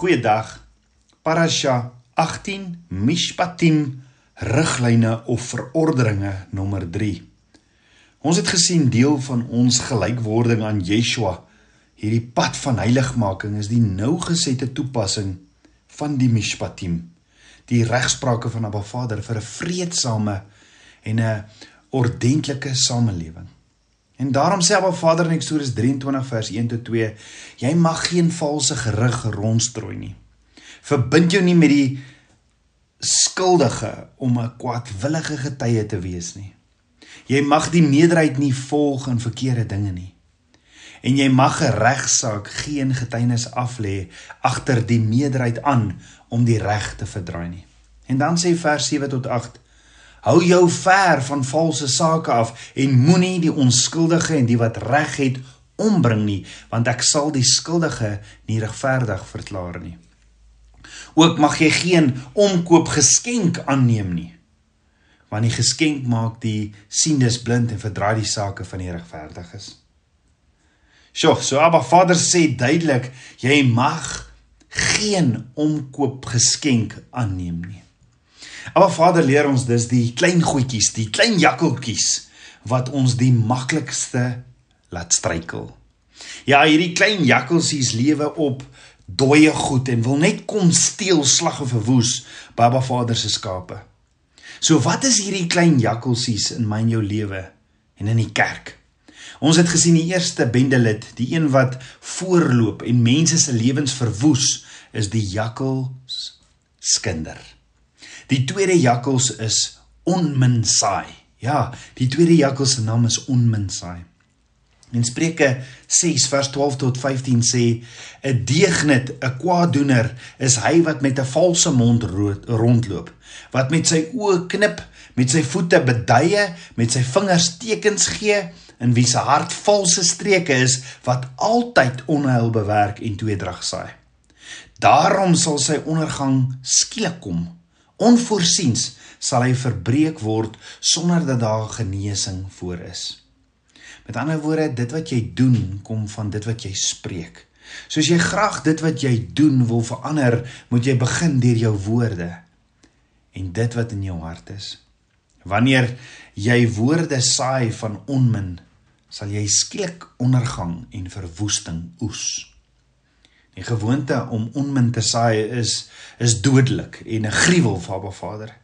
Goeiedag. Parasha 18 Mishpatim riglyne of verordeninge nommer 3. Ons het gesien deel van ons gelykwording aan Yeshua. Hierdie pad van heiligmaking is die nougesette toepassing van die Mishpatim, die regsprake van Abba Vader vir 'n vreedsame en 'n ordentlike samelewing. En daarom sê Abba Vader in Eksodus 23 vers 1 tot 2: Jy mag geen valse gerug rondstrooi nie. Verbind jou nie met die skuldige om 'n kwaadwillige getuie te wees nie. Jy mag die meerderheid nie volg in verkeerde dinge nie. En jy mag 'n regsaak geen getuienis aflê agter die meerderheid aan om die reg te verdraai nie. En dan sê vers 7 tot 8 Hou jou ver van valse sake af en moenie die onskuldige en die wat reg het ombring nie, want ek sal die skuldige nie regverdig verklaar nie. Ook mag jy geen omkoop geskenk aanneem nie, want die geskenk maak die siendes blind en verdraai die sake van die regverdiges. Sjoe, so Abba Vader sê duidelik, jy mag geen omkoop geskenk aanneem nie. Maar Vader leer ons dis die klein goedjies, die klein jakkeltjies wat ons die maklikste laat struikel. Ja, hierdie klein jakkelsies lewe op dooie goed en wil net kom steel, slag of verwoes Baba Vader se skape. So wat is hierdie klein jakkelsies in my en jou lewe en in die kerk? Ons het gesien die eerste bendelid, die een wat voorloop en mense se lewens verwoes, is die jakkels skinder. Die tweede jakkals is onminsaai. Ja, die tweede jakkals se naam is onminsaai. In Spreuke 6 vers 12 tot 15 sê 'n deegnet, 'n kwaadoener is hy wat met 'n valse mond rondloop, wat met sy oë knip, met sy voete beduie, met sy vingers tekens gee, in wie se hart valse streke is, wat altyd onheil bewerk en tweedrag saai. Daarom sal sy ondergang skielik kom onvoorsiens sal hy verbreek word sonder dat daar genesing voor is. Met ander woorde, dit wat jy doen kom van dit wat jy spreek. Soos jy graag dit wat jy doen wil verander, moet jy begin deur jou woorde en dit wat in jou hart is. Wanneer jy woorde saai van onmin, sal jy skielik ondergang en verwoesting oes. Die gewoonte om onmin te saai is is dodelik en 'n gruwel vir Abba Vader.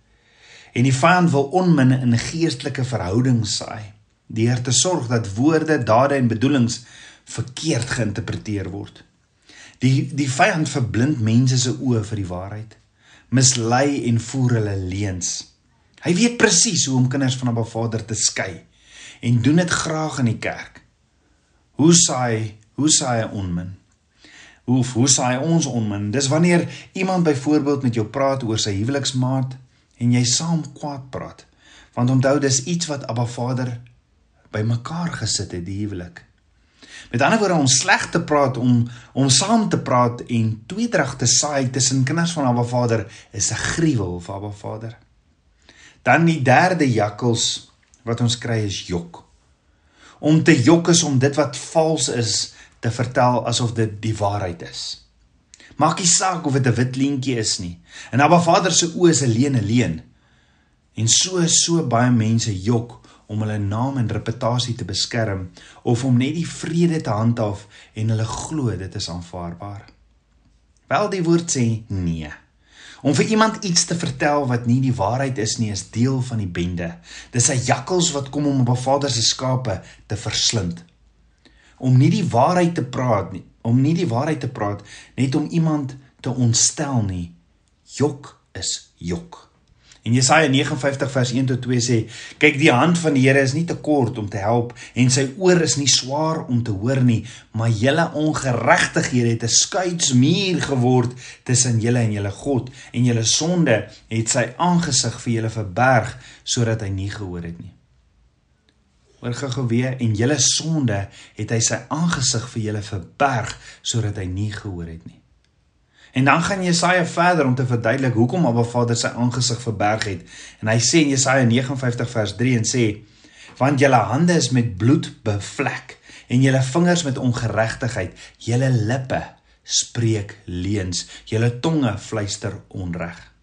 En die vyand wil onmin in geestelike verhouding saai deur te sorg dat woorde, dade en bedoelings verkeerd geïnterpreteer word. Die die vyand verblind mense se oë vir die waarheid, mislei en voer hulle leuns. Hy weet presies hoe om kinders van Abba Vader te skei en doen dit graag in die kerk. Hoe saai, hoe saai hy onmin? Hoe hoe saai ons onmin? Dis wanneer iemand byvoorbeeld met jou praat oor sy huweliksmaat en jy saam kwaad praat. Want onthou dis iets wat Abba Vader bymekaar gesit het die huwelik. Met ander woorde om sleg te praat om om saam te praat en tweedrag te saai tussen kinders van Abba Vader is 'n gruwel vir Abba Vader. Dan die derde jakkels wat ons kry is jok. Om te jok is om dit wat vals is te vertel asof dit die waarheid is. Maak nie saak of dit 'n wit leentjie is nie. En Abba Vader se oë is alleen alleen. En so so baie mense jok om hulle naam en reputasie te beskerm of om net die vrede te handhaaf en hulle glo dit is aanvaarbaar. Wel die woord sê nee. Om vir iemand iets te vertel wat nie die waarheid is nie, is deel van die bende. Dis 'n jakkals wat kom om op 'n Vader se skape te verslind om nie die waarheid te praat nie, om nie die waarheid te praat net om iemand te ontstel nie. Jok is jok. En Jesaja 59 vers 1 tot 2 sê: "Kyk, die hand van die Here is nie te kort om te help en sy oor is nie swaar om te hoor nie, maar julle ongeregtighede het 'n skuitsmuur geword tussen julle en julle God en julle sonde het sy aangesig vir julle verberg sodat hy nie gehoor het nie." Oor weer en julle sonde het hy sy aangesig vir julle verberg sodat hy nie gehoor het nie. En dan gaan Jesaja verder om te verduidelik hoekom Abba Vader sy aangesig verberg het. En hy sê in Jesaja 59 vers 3 en sê: "Want julle hande is met bloed bevlek en julle vingers met ongeregtigheid, julle lippe spreek leuns. Julle tonge fluister onreg.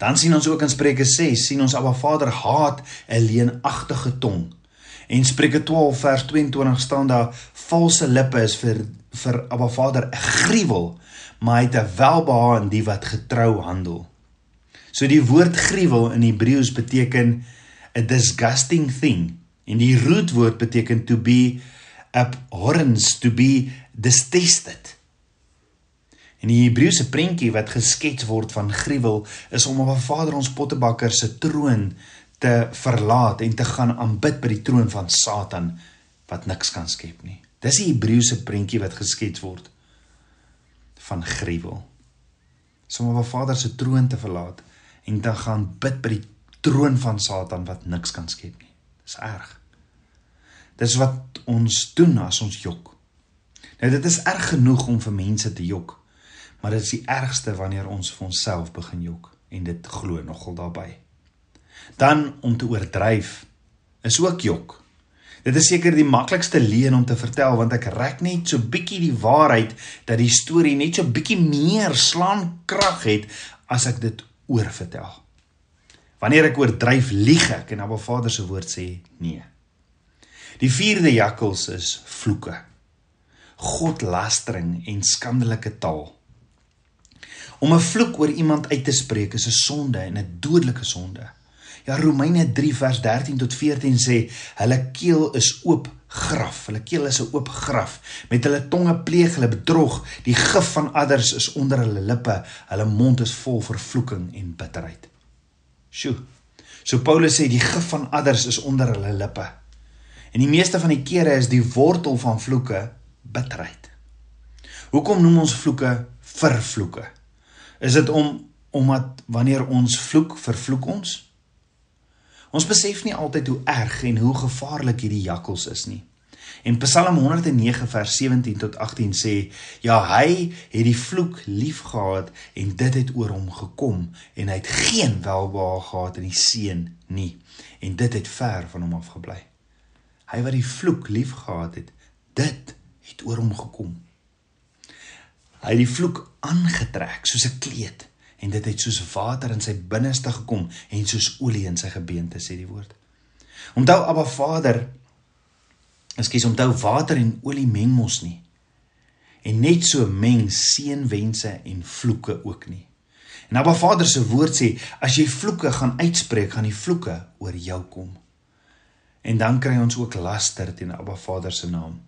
Dan sien ons ook in Spreuke 6 sien ons Abba Vader haat 'n leenagtige tong. En Spreuke 12 vers 22 staan daar valse lippe is vir vir Abba Vader 'n gruwel, maar hy het 'n welbehae in die wat getrou handel. So die woord gruwel in Hebreëus beteken a disgusting thing en die rootwoord beteken to be abhorrence to be detested. En die Hebreëse prentjie wat geskets word van gruwel is om op 'n Vader ons pottebakker se troon te verlaat en te gaan aanbid by die troon van Satan wat niks kan skep nie. Dis die Hebreëse prentjie wat geskets word van gruwel. Om op 'n Vader se troon te verlaat en te gaan bid by die troon van Satan wat niks kan skep nie. Dis erg. Dis wat ons doen as ons jok. Nou dit is erg genoeg om vir mense te jok. Maar dit is die ergste wanneer ons vir onsself begin jok en dit glo nogal daarbey. Dan om te oordryf is ook jok. Dit is seker die maklikste leuen om te vertel want ek rek net so bietjie die waarheid dat die storie net so bietjie meer slaan krag het as ek dit oorvertel. Wanneer ek oordryf lieg ek en Abba Vader se woord sê nee. Die vierde jakkals is vloeke. Godlastering en skandelike taal. Om 'n vloek oor iemand uit te spreek is 'n sonde en 'n dodelike sonde. Ja Romeine 3 vers 13 tot 14 sê hulle keel is oop graf. Hulle keel is 'n oop graf. Met hulle tonge pleeg hulle bedrog. Die gif van adders is onder hulle lippe. Hulle mond is vol vervloeking en bitterheid. Sjoe. So Paulus sê die gif van adders is onder hulle lippe. En die meeste van die kere is die wortel van vloeke bitterheid. Hoekom noem ons vloeke vervloeke? Is dit om omdat wanneer ons vloek, vervloek ons? Ons besef nie altyd hoe erg en hoe gevaarlik hierdie jakkals is nie. En Psalm 109 vers 17 tot 18 sê: "Ja, hy het die vloek liefgehad en dit het oor hom gekom en hy het geen welbehae gehad in die seën nie en dit het ver van hom afgebly." Hy wat die vloek liefgehad het, dit het oor hom gekom. Hy het die vloek aangetrek soos 'n kleed en dit het soos water in sy binneste gekom en soos olie in sy gebeente sê die woord. Onthou Abba Vader Ekskuus, onthou water en olie meng mos nie. En net so meng seënwense en vloeke ook nie. En Abba Vader se woord sê as jy vloeke gaan uitspreek, gaan die vloeke oor jou kom. En dan kry ons ook laster teen Abba Vader se naam.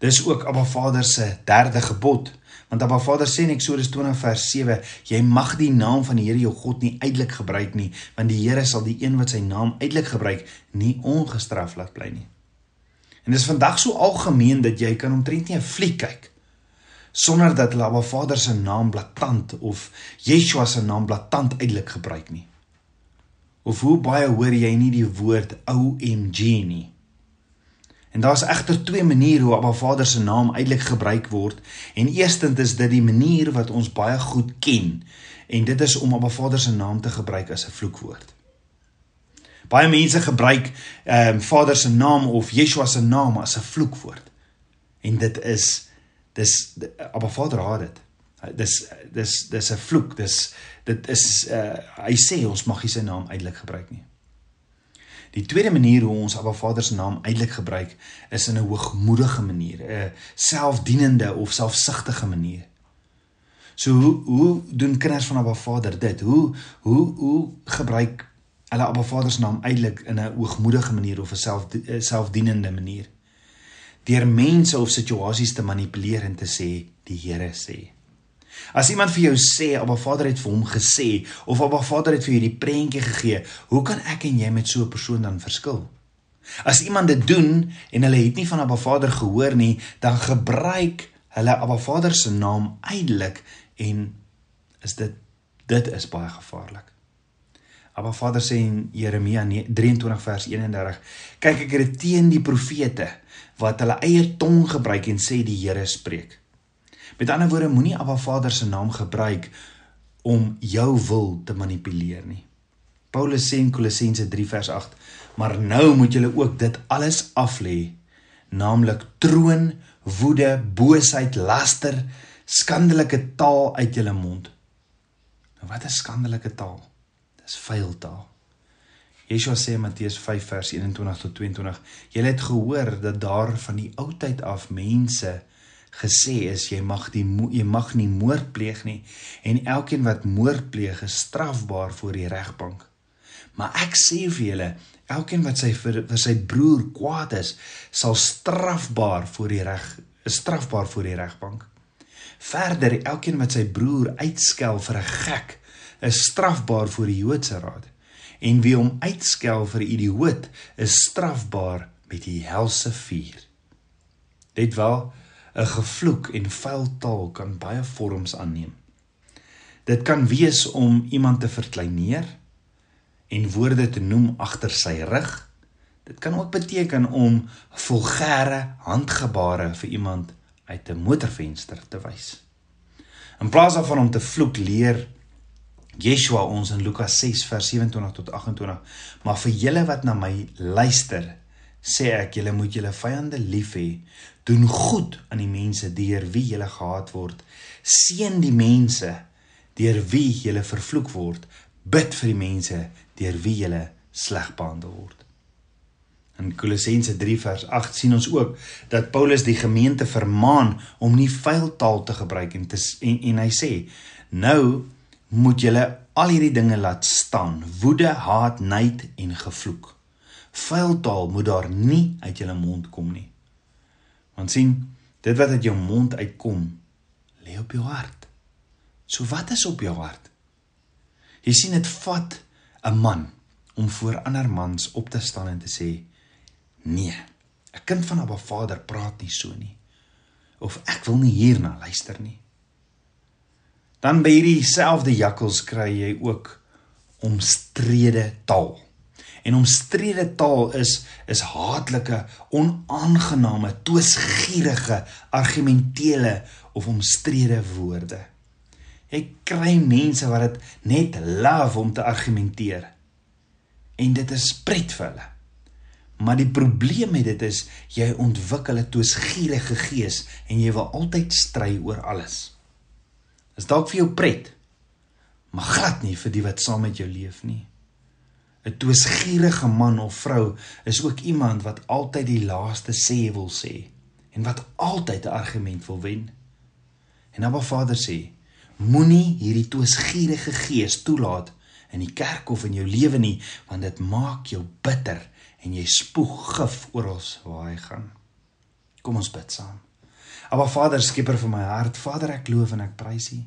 Dis ook Abba Vader se derde gebod Want Abba Vader sê in Eksodus 20 vers 7, jy mag die naam van die Here jou God nie uitelik gebruik nie, want die Here sal die een wat sy naam uitelik gebruik, nie ongestraf laat bly nie. En dis vandag so algemeen dat jy kan omtrent nie 'n fliek kyk sonder dat hulle Abba Vader se naam blaatant of Yeshua se naam blaatant uitelik gebruik nie. Of hoe baie hoor jy nie die woord OMG nie. En daar's egter twee maniere hoe Abba Vader se naam eintlik gebruik word. En eerstens is dit die manier wat ons baie goed ken. En dit is om Abba Vader se naam te gebruik as 'n vloekwoord. Baie mense gebruik ehm um, Vader se naam of Yeshua se naam as 'n vloekwoord. En dit is dis Abba Vader haat dit. Dis dis dis 'n vloek. Dis dit is uh, hy sê ons mag nie sy naam eintlik gebruik nie. Die tweede manier hoe ons Abba Vader se naam eintlik gebruik is in 'n hoogmoedige manier, 'n selfdienende of selfsugtige manier. So hoe hoe doen kinders van Abba Vader dit? Hoe hoe hoe gebruik hulle Abba Vader se naam eintlik in 'n hoogmoedige manier of 'n self selfdienende manier? Deur mense of situasies te manipuleer en te sê die Here sê. As iemand vir jou sê Abba Vader het vir hom gesê of Abba Vader het vir jou die prentjie gegee, hoe kan ek en jy met so 'n persoon dan verskil? As iemand dit doen en hulle het nie van Abba Vader gehoor nie, dan gebruik hulle Abba Vader se naam uitelik en is dit dit is baie gevaarlik. Abba Vader sê in Jeremia 23 vers 31: "Kyk ek het teen die profete wat hulle eie tong gebruik en sê die Here spreek." Met ander woorde, moenie Abba Vader se naam gebruik om jou wil te manipuleer nie. Paulus sê in Kolossense 3 vers 8: "Maar nou moet julle ook dit alles aflê, naamlik troon, woede, boosheid, laster, skandelike taal uit julle mond. Nou wat is skandelike taal? Dis vuil taal. Yeshua sê in Matteus 5 vers 21 tot 22: "Julle het gehoor dat daar van die ou tyd af mense gesê is jy mag die jy mag nie moord pleeg nie en elkeen wat moord pleeg is strafbaar voor die regbank. Maar ek sê vir julle, elkeen wat sy vir, vir sy broer kwaad is, sal strafbaar voor die reg is strafbaar voor die regbank. Verder, elkeen wat sy broer uitskel vir 'n gek, is strafbaar voor die Joodse raad. En wie hom uitskel vir 'n idioot, is strafbaar met die helse vuur. Dit wel 'n gevloek en vuil taal kan baie vorms aanneem. Dit kan wees om iemand te verkleineer en woorde te noem agter sy rug. Dit kan ook beteken om vulgêre handgebare vir iemand uit 'n motorvenster te wys. In plaas daarvan om te vloek, leer Yeshua ons in Lukas 6 vers 27 tot 28: "Maar vir julle wat na my luister, sê ek julle moet julle vyande lief hê doen goed aan die mense deur wie julle gehaat word. Seën die mense deur wie julle vervloek word. Bid vir die mense deur wie julle sleg behandel word. In Kolossense 3 vers 8 sien ons ook dat Paulus die gemeente vermaan om nie vuil taal te gebruik en, te, en en hy sê nou moet julle al hierdie dinge laat staan woede haat nait en gevloek. Vuil taal moet daar nie uit jou mond kom nie. Want sien, dit wat uit jou mond uitkom, lê op jou hart. So wat is op jou hart? Jy sien dit vat 'n man om voor ander mans op te staan en te sê: "Nee, 'n kind van 'n Vader praat nie so nie." Of ek wil nie hierna luister nie. Dan by hierdie selfde jakkals kry jy ook omstrede taal. En omstrede taal is is haatlike, onaangename, twisgierige, argumentele of omstrede woorde. Jy kry mense wat dit net love om te argumenteer. En dit is pret vir hulle. Maar die probleem met dit is jy ontwikkel 'n twisgierige gees en jy wil altyd stry oor alles. Is dalk vir jou pret, maar glad nie vir die wat saam met jou leef nie. 'n twisgierige man of vrou is ook iemand wat altyd die laaste sê wil sê en wat altyd 'n argument wil wen. En Abba Vader sê: Moenie hierdie twisgierige gees toelaat in die kerk of in jou lewe nie, want dit maak jou bitter en jy spoeg gif oral waar hy gaan. Kom ons bid saam. Abba Vader, skieper van my hart, Vader, ek loof en ek prys U.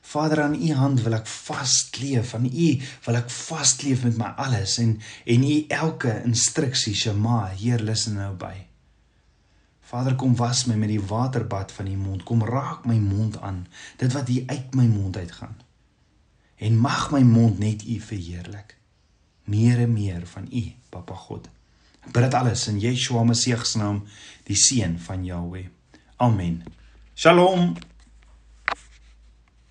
Vader aan u hand wil ek vasleef aan u wil ek vasleef met my alles en en u elke instruksie Shema Heer luister nou by. Vader kom was my met die waterbad van u mond. Kom raak my mond aan dit wat hier uit my mond uitgaan. En mag my mond net u verheerlik. Meer en meer van u Papa God. Ek bid dit alles in Yeshua Messie se naam die seun van Jahweh Amen. Shalom